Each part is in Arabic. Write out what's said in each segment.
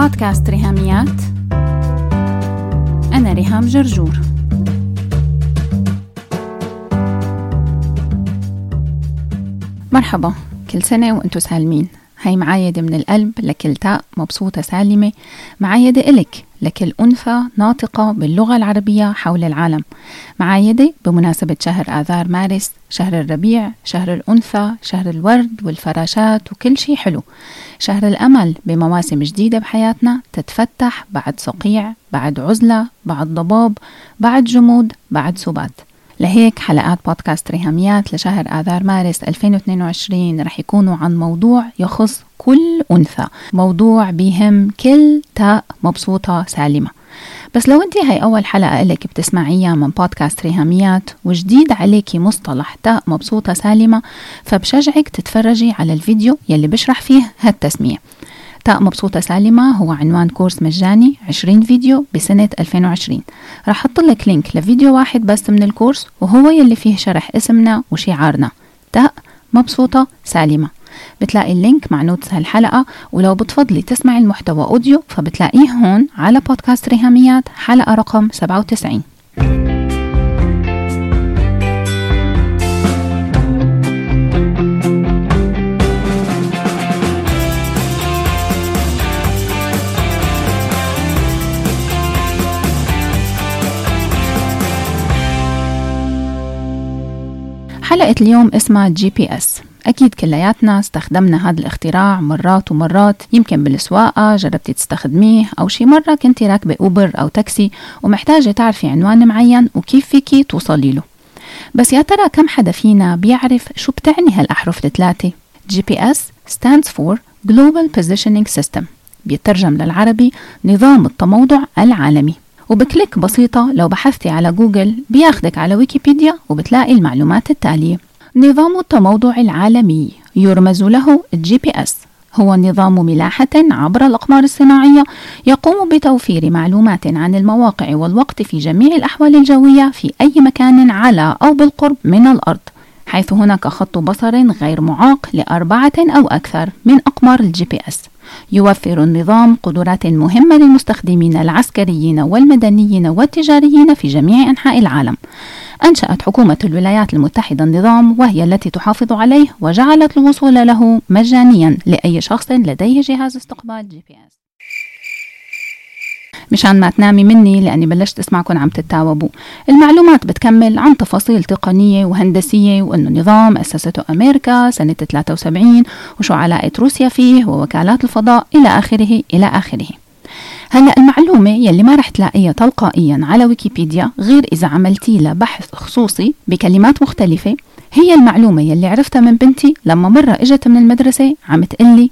بودكاست ريهاميات. أنا ريهام جرجور. مرحبا كل سنة وانتو سالمين. هاي معايدة من القلب لكل تاء مبسوطة سالمة. معايدة إلك لكل أنثى ناطقة باللغة العربية حول العالم. معايدة بمناسبة شهر آذار مارس شهر الربيع شهر الأنثى شهر الورد والفراشات وكل شي حلو. شهر الأمل بمواسم جديدة بحياتنا تتفتح بعد صقيع بعد عزلة بعد ضباب بعد جمود بعد سبات لهيك حلقات بودكاست ريهاميات لشهر آذار مارس 2022 رح يكونوا عن موضوع يخص كل أنثى موضوع بيهم كل تاء مبسوطة سالمة. بس لو انت هاي أول حلقة لك بتسمعيها من بودكاست ريهاميات وجديد عليكي مصطلح تاء مبسوطة سالمة فبشجعك تتفرجي على الفيديو يلي بشرح فيه هالتسمية. تاء مبسوطة سالمة هو عنوان course مجاني 20 فيديو بسنة 2020 راح أحط لك link لفيديو واحد بس من ال course وهو يلي فيه شرح اسمنا وشعارنا. تاء مبسوطة سالمة بتلاقي ال link مع notes هالحلقة ولو بتفضلي تسمعي المحتوى audio فبتلاقيه هون على بودكاست ريهاميات حلقة رقم 97 حلقة اليوم اسمها GPS. أكيد كلياتنا استخدمنا هذا الاختراع مرات ومرات يمكن بالسواقة جربتي تستخدميه أو شي مرة كنتي راكبة أوبر أو تاكسي ومحتاجة تعرفي عنوان معين وكيف فيكي توصلي له. بس يا ترى كم حدا فينا بيعرف شو بتعني هالأحرف الثلاثة؟ GPS stands for Global Positioning System. بيترجم للعربي نظام التموضع العالمي. وب click بسيطة لو بحثتي على جوجل بياخدك على ويكيبيديا وبتلاقي المعلومات التالية. نظام التموضع العالمي يرمز له ال GPS. هو نظام ملاحة عبر الأقمار الصناعية يقوم بتوفير معلومات عن المواقع والوقت في جميع الأحوال الجوية في أي مكان على أو بالقرب من الأرض حيث هناك خط بصر غير معاق لأربعة أو أكثر من أقمار ال GPS. يوفر النظام قدرات مهمة للمستخدمين العسكريين والمدنيين والتجاريين في جميع أنحاء العالم. أنشأت حكومة الولايات المتحدة النظام وهي التي تحافظ عليه وجعلت الوصول له مجانيا لأي شخص لديه جهاز استقبال GPS. مشان ما تنامي مني لأني بلشت أسمعكم عم تتاوبوا. المعلومات بتكمل عن تفاصيل تقنية وهندسية وأنه نظام أسسته أمريكا سنة 73 وشو علاقة روسيا فيه ووكالات الفضاء إلى آخره إلى آخره. هلأ المعلومة يلي ما رح تلاقيها تلقائيا على ويكيبيديا غير إذا عملتي لها بحث خصوصي بكلمات مختلفة هي المعلومة يلي عرفتها من بنتي لما مرة إجت من المدرسة عم تقلي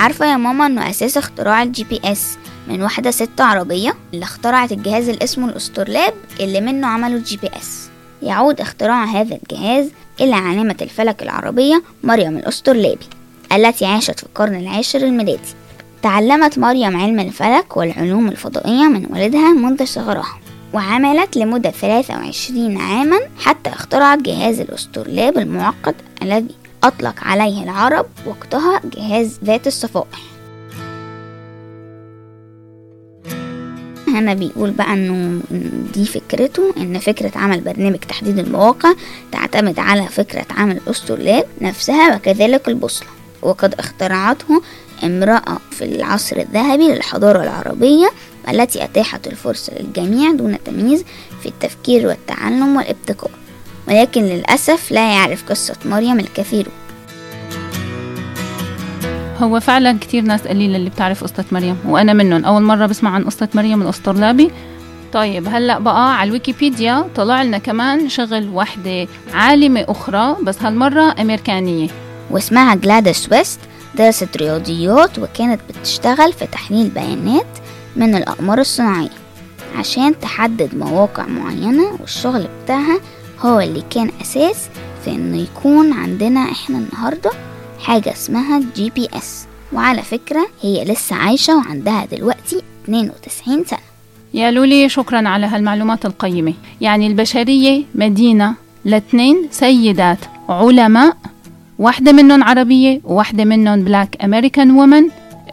عارفة يا ماما إنه أساس اختراع ال GPS؟ من واحدة ست عربية اللي اخترعت الجهاز اللي اسمه الاسطرلاب اللي منه عملوا ال GPS. يعود اختراع هذا الجهاز إلى عالمة الفلك العربية مريم الأسطرلابي التي عاشت في القرن العاشر الميلادي. تعلمت مريم علم الفلك والعلوم الفضائية من والدها منذ صغرها وعملت لمدة 23 عاما حتى اخترعت جهاز الأسطرلاب المعقد الذي أطلق عليه العرب وقتها جهاز ذات الصفائح هنا بيقول بقى إنه دي فكرته إن فكرة عمل برنامج تحديد المواقع تعتمد على فكرة عمل الأسطرلاب نفسها وكذلك البوصلة. وقد اخترعته امرأة في العصر الذهبي للحضارة العربية التي أتاحت الفرصة للجميع دون تمييز في التفكير والتعلم والابتكار. ولكن للأسف لا يعرف قصة مريم الكثيرون هو فعلا كتير ناس قليلة اللي بتعرف قصة مريم وأنا منهم. أول مرة بسمع عن قصة مريم الأسطرلابي طيب هلأ بقى على الويكيبيديا طلع لنا كمان شغل وحدة عالمة أخرى بس هالمرة أمريكانية. واسمها جلاديس ويست درست رياضيات وكانت بتشتغل في تحليل بيانات من الأقمار الصناعية عشان تحدد مواقع معينة والشغل بتاعها هو اللي كان أساس في إنه يكون عندنا إحنا النهاردة حاجة اسمها GPS وعلى فكرة هي لسه عايشة وعندها دلوقتي 92 سنة. يا لولي شكرا على هالمعلومات القيمة. يعني البشرية مدينة لاثنين سيدات علماء واحدة منهم عربية وواحدة منهم Black American woman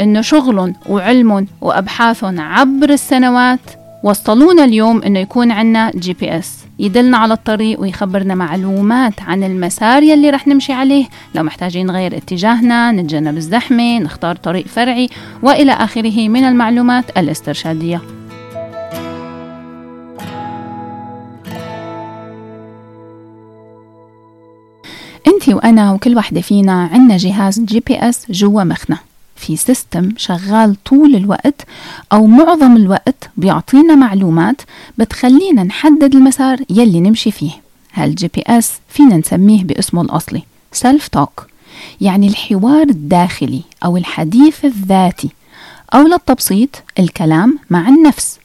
إنه شغلهم وعلمهم وأبحاثهم عبر السنوات وصلونا اليوم إنه يكون عنا GPS يدلنا على الطريق ويخبرنا معلومات عن المسار يلي رح نمشي عليه. لو محتاجين نغير اتجاهنا نتجنب الزحمة نختار طريق فرعي وإلى آخره من المعلومات الاسترشادية. انت وأنا وكل وحدة فينا عنا جهاز GPS جوا مخنا. في system شغال طول الوقت أو معظم الوقت بيعطينا معلومات بتخلينا نحدد المسار يلي نمشي فيه. هال GPS فينا نسميه باسمه الأصلي self talk يعني الحوار الداخلي أو الحديث الذاتي أو للتبسيط الكلام مع النفس.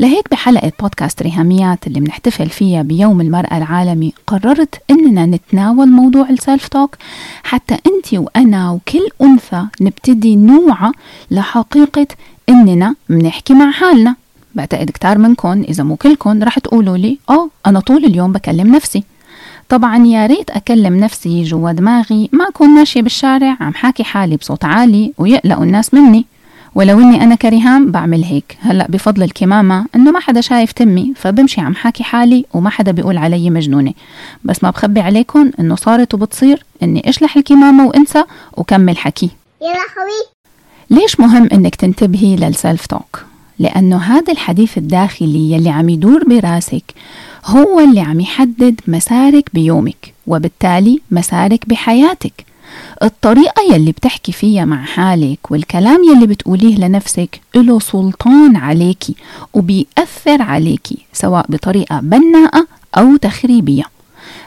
لهيك بحلقة بودكاست ريهاميات اللي بنحتفل فيها بيوم المرأة العالمي قررت إننا نتناول موضوع ال self talk حتى أنت وأنا وكل أنثى نبتدي نوعى لحقيقة إننا بنحكي مع حالنا. بعتقد كتار منكم إذا مو كلكم رح تقولوا لي آه أنا طول اليوم بكلم نفسي. طبعا يا ريت أكلم نفسي جوا دماغي ما أكون ماشية بالشارع عم حاكي حالي بصوت عالي ويقلقوا الناس مني. ولو إني أنا كريهام بعمل هيك. هلأ بفضل الكمامة إنه ما حدا شايف تمي فبمشي عم حاكي حالي وما حدا بيقول علي مجنونة. بس ما بخبي عليكم إنه صارت وبتصير إني أشلح الكمامة وأنسى وكمل حكي. يا لهوي ليش مهم إنك تنتبهي للسيلف توك لأنه هذا الحديث الداخلي يلي عم يدور براسك هو اللي عم يحدد مسارك بيومك وبالتالي مسارك بحياتك. الطريقة يلي بتحكي فيها مع حالك والكلام يلي بتقوليه لنفسك له سلطان عليكي وبيأثر عليكي سواء بطريقة بناءة أو تخريبية.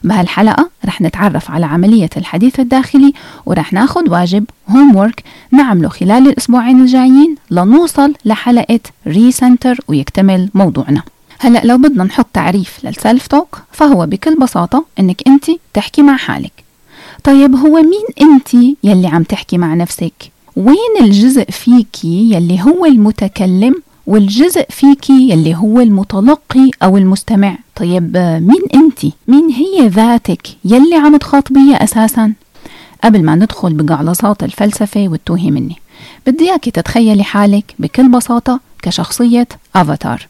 بهالحلقة رح نتعرف على عملية الحديث الداخلي ورح ناخد واجب homework نعمله خلال الأسبوعين الجايين لنوصل لحلقة recenter ويكتمل موضوعنا. هلأ لو بدنا نحط تعريف لل self talk فهو بكل بساطة إنك انت تحكي مع حالك. طيب هو مين أنت يلي عم تحكي مع نفسك؟ وين الجزء فيكي يلي هو المتكلم والجزء فيكي يلي هو المتلقي أو المستمع؟ طيب مين أنت؟ مين هي ذاتك يلي عم تخاطبيها أساسا؟ قبل ما ندخل بجعلصات الفلسفة والتوهي مني بدي اياكي تتخيلي حالك بكل بساطة كشخصية أفاتار.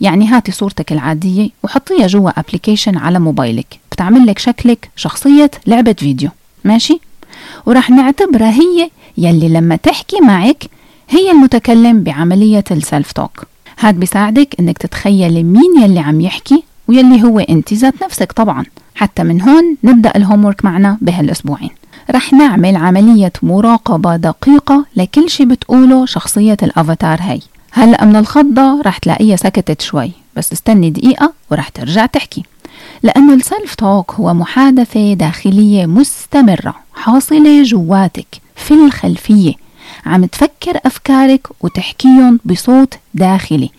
يعني هاتي صورتك العادية وحطيها جوا application على موبايلك. بتعمل لك شكلك شخصية لعبة فيديو. ماشي؟ ورح نعتبرها هي يلي لما تحكي معك هي المتكلم بعملية ال self talk هاد بيساعدك إنك تتخيلي مين يلي عم يحكي ويلي هو أنت ذات نفسك طبعا. حتى من هون نبدأ ال homework معنا بهالأسبوعين. رح نعمل عملية مراقبة دقيقة لكل شي بتقوله شخصية الأفاتار هاي. هلأ من الخضة رح تلاقيها سكتت شوي بس استني دقيقة ورح ترجع تحكي. لأنه ال self talk هو محادثة داخلية مستمرة حاصلة جواتك في الخلفية. عم تفكر أفكارك وتحكيهم بصوت داخلي.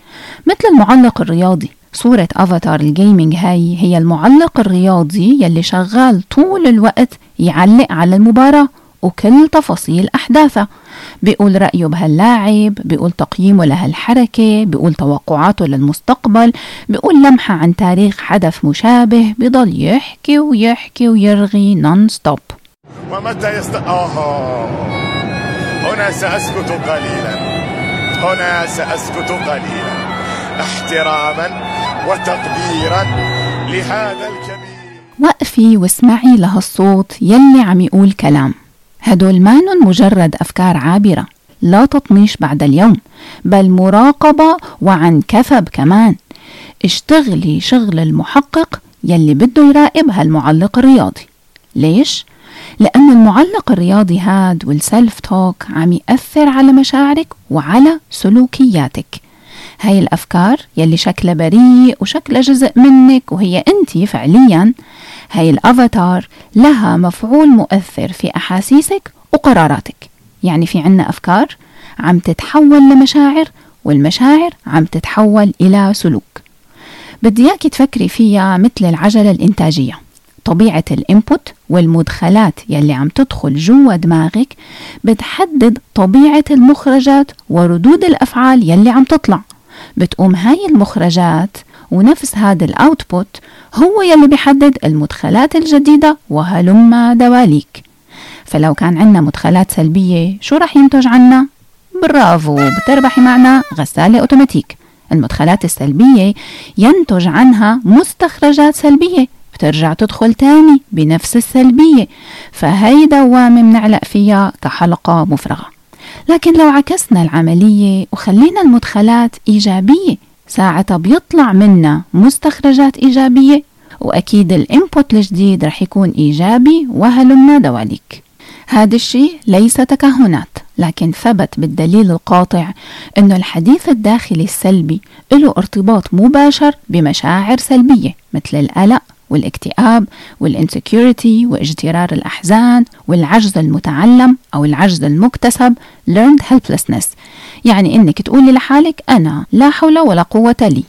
مثل المعلق الرياضي صورة أفاتار ال gaming هاي هي المعلق الرياضي يلي شغال طول الوقت يعلق على المباراة. وكل تفاصيل أحداثها. بيقول رأيه بهاللاعب بيقول تقييمه لهالحركة بيقول توقعاته للمستقبل بيقول لمحة عن تاريخ حدث مشابه بضل يحكي ويحكي ويرغي non stop ومتى يست... آه. هنا سأسكت قليلا. هنا سأسكت قليلا. احتراما وتقديرا لهذا الكبير. وقفي واسمعي لهالصوت يلي عم يقول كلام. هدول مانن مجرد أفكار عابرة لا تطميش بعد اليوم بل مراقبة وعن كثب كمان. اشتغلي شغل المحقق يلي بده يراقب هالمعلق الرياضي. ليش؟ لأن المعلق الرياضي هاد والسلف توك عم يأثر على مشاعرك وعلى سلوكياتك. هاي الأفكار يلي شكلها بريء وشكلها جزء منك وهي أنت فعليا هاي الأفاتار لها مفعول مؤثر في أحاسيسك وقراراتك. يعني في عنا أفكار عم تتحول لمشاعر والمشاعر عم تتحول إلى سلوك. بدي إياكي تفكري فيها مثل العجلة الإنتاجية. طبيعة ال input والمدخلات يلي عم تدخل جوا دماغك بتحدد طبيعة المخرجات وردود الأفعال يلي عم تطلع. بتقوم هاي المخرجات ونفس هذا ال output هو يلي بيحدد المدخلات الجديدة وهلم دواليك. فلو كان عندنا مدخلات سلبية شو رح ينتج عنا؟ برافو بتربحي معنا غسالة أوتوماتيك. المدخلات السلبية ينتج عنها مستخرجات سلبية بترجع تدخل تاني بنفس السلبية. فهي دوامة منعلق فيها كحلقة مفرغة. لكن لو عكسنا العملية وخلينا المدخلات إيجابية ساعتها بيطلع منا مستخرجات إيجابية وأكيد الإنبوت الجديد رح يكون إيجابي وهلمنا دواليك. هذا الشيء ليس تكهنات لكن ثبت بالدليل القاطع أن الحديث الداخلي السلبي له ارتباط مباشر بمشاعر سلبية مثل القلق والاكتئاب والإنسكيورتي واجترار الأحزان والعجز المتعلم أو العجز المكتسب learned helplessness. يعني إنك تقولي لحالك أنا لا حول ولا قوة لي.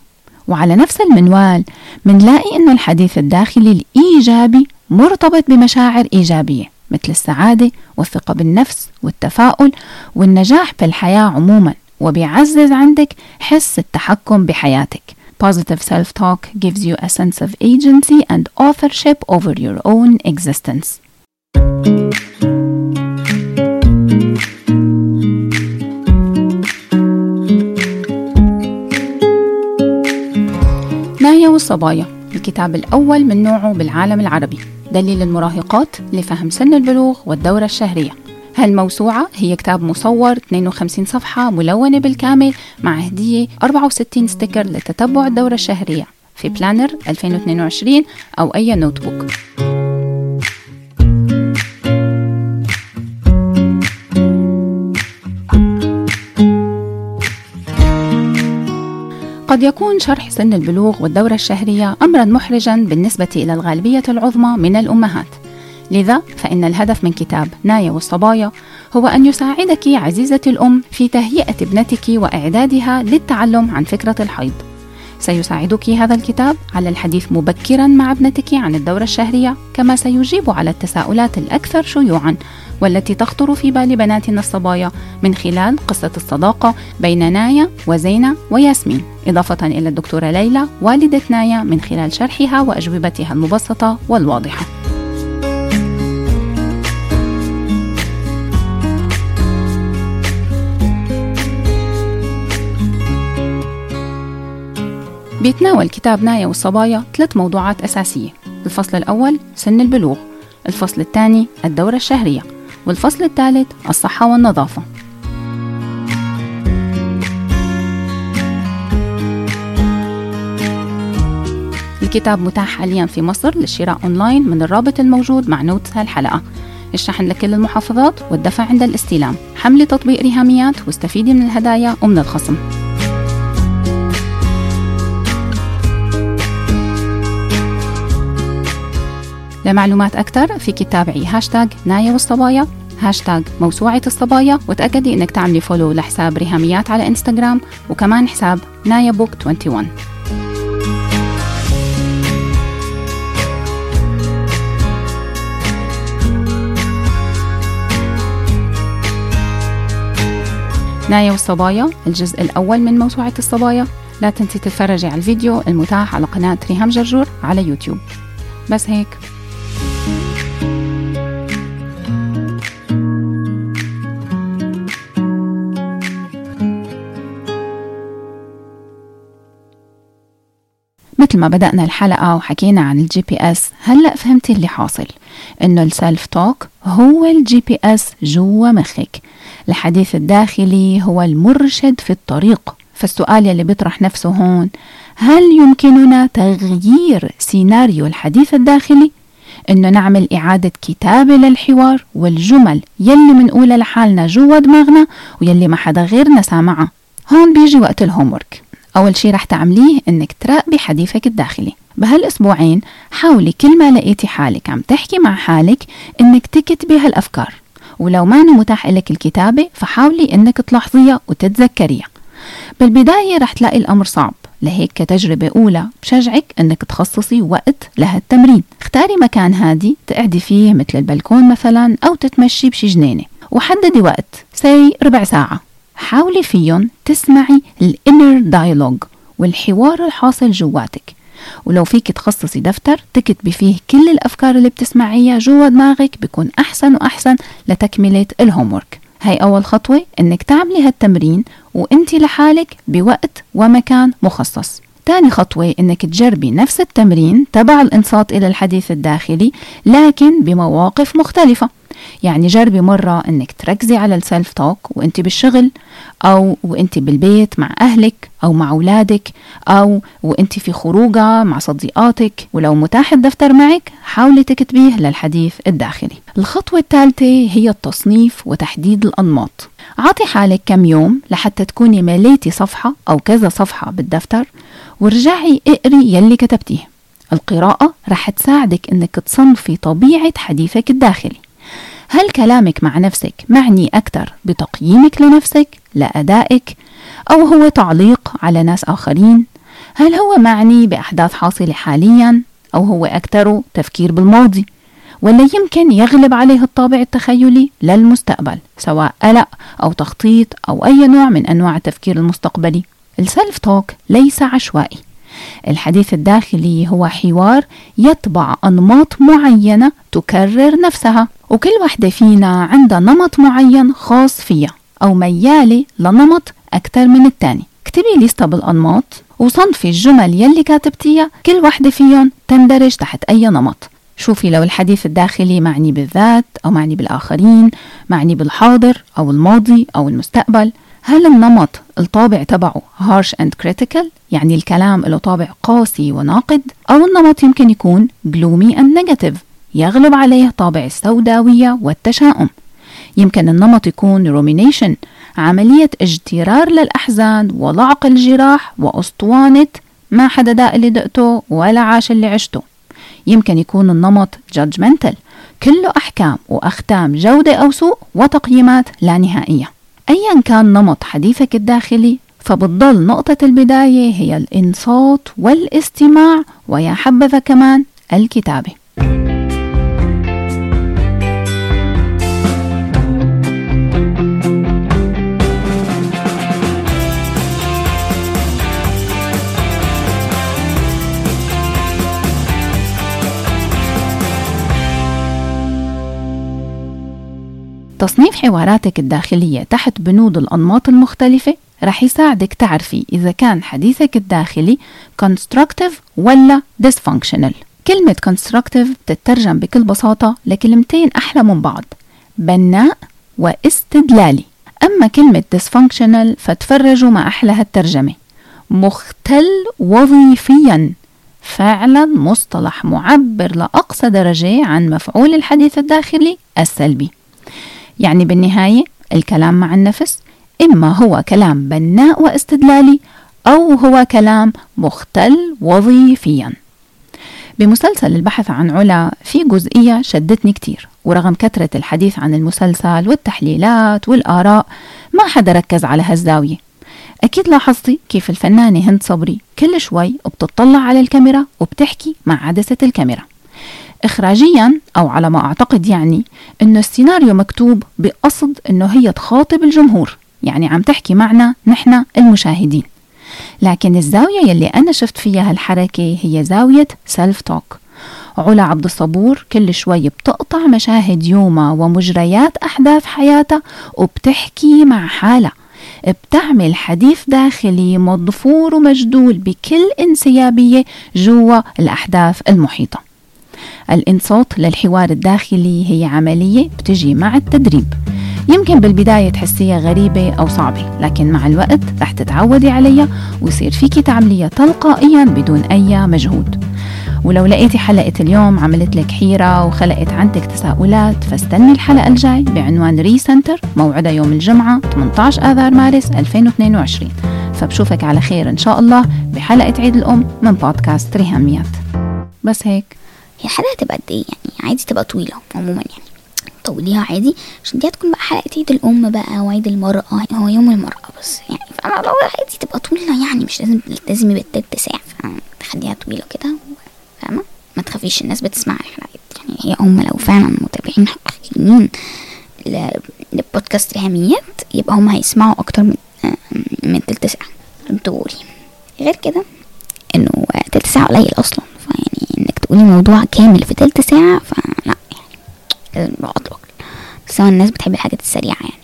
وعلى نفس المنوال منلاقي إنه الحديث الداخلي الإيجابي مرتبط بمشاعر إيجابية مثل السعادة والثقة بالنفس والتفاؤل والنجاح بالحياة عموما. وبيعزز عندك حس التحكم بحياتك. Positive self-talk gives you a sense of agency and authorship over your own existence. نايا والصبايا. الكتاب الأول من نوعه بالعالم العربي. دليل المراهقات لفهم سن البلوغ والدورة الشهرية. هالموسوعة هي كتاب مصور 52 صفحة ملونة بالكامل مع هدية 64 sticker لتتبع الدورة الشهرية في planner 2022 أو أي notebook. قد يكون شرح سن البلوغ والدورة الشهرية أمرا محرجا بالنسبة إلى الغالبية العظمى من الأمهات. لذا فإن الهدف من كتاب نايا والصبايا هو أن يساعدك عزيزتي الأم في تهيئة ابنتك وإعدادها للتعلم عن فكرة الحيض. سيساعدك هذا الكتاب على الحديث مبكرا مع ابنتك عن الدورة الشهرية كما سيجيب على التساؤلات الأكثر شيوعا والتي تخطر في بال بناتنا الصبايا من خلال قصة الصداقة بين نايا وزينة وياسمين. إضافة إلى الدكتورة ليلى والدة نايا من خلال شرحها وأجوبتها المبسطة والواضحة. بيتناول كتاب نايا والصبايا ثلاث موضوعات أساسية. الفصل الأول سن البلوغ. الفصل الثاني الدورة الشهرية. والفصل الثالث الصحة والنظافة. الكتاب متاح حاليا في مصر للشراء أونلاين من الرابط الموجود مع notes هالحلقة. الشحن لكل المحافظات والدفع عند الاستلام. حملي تطبيق ريهاميات واستفيدي من الهدايا ومن الخصم. لمعلومات أكثر فيك تتابعي هاشتاج نايا والصبايا هاشتاج موسوعة الصبايا وتأكدي إنك تعملي follow لحساب ريهاميات على إنستغرام وكمان حساب نايا بوك 21 نايا والصبايا الجزء الأول من موسوعة الصبايا. لا تنسي تتفرجي على الفيديو المتاح على قناة ريهام جرجور على يوتيوب. بس هيك. مثل ما بدأنا الحلقة وحكينا عن ال GPS هلأ فهمتي اللي حاصل. إنه ال self talk هو ال GPS جوا مخك. الحديث الداخلي هو المرشد في الطريق. فالسؤال يلي بيطرح نفسه هون هل يمكننا تغيير سيناريو الحديث الداخلي؟ إنه نعمل إعادة كتابة للحوار والجمل يلي منقولها لحالنا جوا دماغنا ويلي ما حدا غيرنا سامعها. هون بيجي وقت ال homework أول شي رح تعمليه إنك تراقبي حديثك الداخلي. بهالأسبوعين حاولي كل ما لقيتي حالك عم تحكي مع حالك إنك تكتبي هالأفكار. ولو ما متاح لك الكتابة فحاولي إنك تلاحظيها وتتذكريها. بالبداية رح تلاقي الأمر صعب. لهيك كتجربة أولى بشجعك إنك تخصصي وقت لهالتمرين. اختاري مكان هادي تقعدي فيه مثل البلكون مثلا أو تتمشي بشي جنينة. وحددي وقت say ربع ساعة. حاولي فيهم تسمعي ال inner dialogue والحوار الحاصل جواتك. ولو فيك تخصصي دفتر تكتبي فيه كل الأفكار اللي بتسمعيها جوا دماغك بيكون أحسن وأحسن لتكملة ال homework هاي أول خطوة إنك تعملي هالتمرين وإنتي لحالك بوقت ومكان مخصص. تاني خطوة إنك تجربي نفس التمرين تبع الإنصات إلى الحديث الداخلي لكن بمواقف مختلفة. يعني جربي مرة إنك تركزي على السلف توك وانت بالشغل أو وانت بالبيت مع أهلك أو مع أولادك أو وانت في خروجة مع صديقاتك. ولو متاح الدفتر معك حاولي تكتبيه للحديث الداخلي. الخطوة الثالثة هي التصنيف وتحديد الأنماط. عطي حالك كم يوم لحتى تكوني مليتي صفحة أو كذا صفحة بالدفتر ورجعي اقري يلي كتبتيه. القراءة رح تساعدك إنك تصنفي طبيعة حديثك الداخلي. هل كلامك مع نفسك معني أكثر بتقييمك لنفسك لأدائك أو هو تعليق على ناس آخرين؟ هل هو معني بأحداث حاصلة حاليا أو هو أكثر تفكير بالماضي؟ ولا يمكن يغلب عليه الطابع التخيلي للمستقبل سواء قلق أو تخطيط أو أي نوع من أنواع التفكير المستقبلي؟ السلف توك ليس عشوائي. الحديث الداخلي هو حوار يتبع أنماط معينة تكرر نفسها. وكل وحدة فينا عندها نمط معين خاص فيها أو ميالة لنمط أكثر من الثاني اكتبي لستة بالأنماط وصنفي الجمل يلي كاتبتيها كل وحدة فيهم تندرج تحت أي نمط. شوفي لو الحديث الداخلي معني بالذات أو معني بالآخرين معني بالحاضر أو الماضي أو المستقبل. هل النمط الطابع تبعه harsh and critical يعني الكلام له طابع قاسي وناقد؟ أو النمط يمكن يكون gloomy and negative يغلب عليه طابع السوداوية والتشاؤم. يمكن النمط يكون rumination عملية اجترار للأحزان ولعق الجراح وأسطوانة ما حدا داق اللي دقته ولا عاش اللي عشته. يمكن يكون النمط judgmental كله أحكام وأختام جودة أو سوء وتقييمات لا نهائية. أيا كان نمط حديثك الداخلي فبتضل نقطة البداية هي الإنصات والإستماع ويا حبذا كمان الكتابة. تصنيف حواراتك الداخلية تحت بنود الأنماط المختلفة رح يساعدك تعرفي إذا كان حديثك الداخلي constructive ولا dysfunctional. كلمة constructive بتترجم بكل بساطة لكلمتين أحلى من بعض بناء واستدلالي. أما كلمة dysfunctional فتفرجوا ما أحلى هالترجمة. مختل وظيفيا فعلا مصطلح معبر لأقصى درجة عن مفعول الحديث الداخلي السلبي. يعني بالنهاية الكلام مع النفس إما هو كلام بناء واستدلالي أو هو كلام مختل وظيفيا. بمسلسل البحث عن علا في جزئية شدتني كتير ورغم كثرة الحديث عن المسلسل والتحليلات والآراء ما حدا ركز على هالزاوية. أكيد لاحظتي كيف الفنانة هند صبري كل شوي بتطلع على الكاميرا وبتحكي مع عدسة الكاميرا. إخراجيا أو على ما أعتقد يعني إنه السيناريو مكتوب بقصد إنه هي تخاطب الجمهور يعني عم تحكي معنا نحن المشاهدين. لكن الزاوية يلي أنا شفت فيها هالحركة هي زاوية سيلف توك علا عبد الصبور كل شوي بتقطع مشاهد يومها ومجريات أحداث حياتها وبتحكي مع حالها. بتعمل حديث داخلي مضفور ومجدول بكل انسيابية جوا الأحداث المحيطة. الإنصات للحوار الداخلي هي عملية بتجي مع التدريب. يمكن بالبداية تحسيها غريبة أو صعبة لكن مع الوقت رح تتعودي عليها ويصير فيكي تعمليها تلقائيا بدون أي مجهود. ولو لقيتي حلقة اليوم عملت لك حيرة وخلقت عندك تساؤلات فاستني الحلقة الجاي بعنوان ري سنتر موعدها يوم الجمعة 18 آذار مارس 2022 فبشوفك على خير إن شاء الله بحلقة عيد الأم من بودكاست ريهاميات. بس هيك. هي الحلقة تبقى قد إيه يعني؟ عادي تبقى طويلة عموما يعني. طوليها عادي؟ عشان دي هتكون بقى حلقة عيد الأم بقى وعيد المرأة. هو يوم المرأة بس يعني. فأنا لو عادي تبقى طويلة يعني مش لازم لازم يبقى تلت ساعة فخليها طويلة كده فاهمة؟ ما تخافيش الناس بتسمع الحلقات يعني هي هم لو فعلا متابعين حقيقيين لبودكاست رهاميات يبقى هم هيسمعوا أكتر من من تلت ساعة. تقولي. غير كده إنه تلت ساعة قليل أصلا. تقولي موضوع كامل في تلت ساعة فلا يعني لازم بس هو الناس بتحب الحاجات السريعة يعني.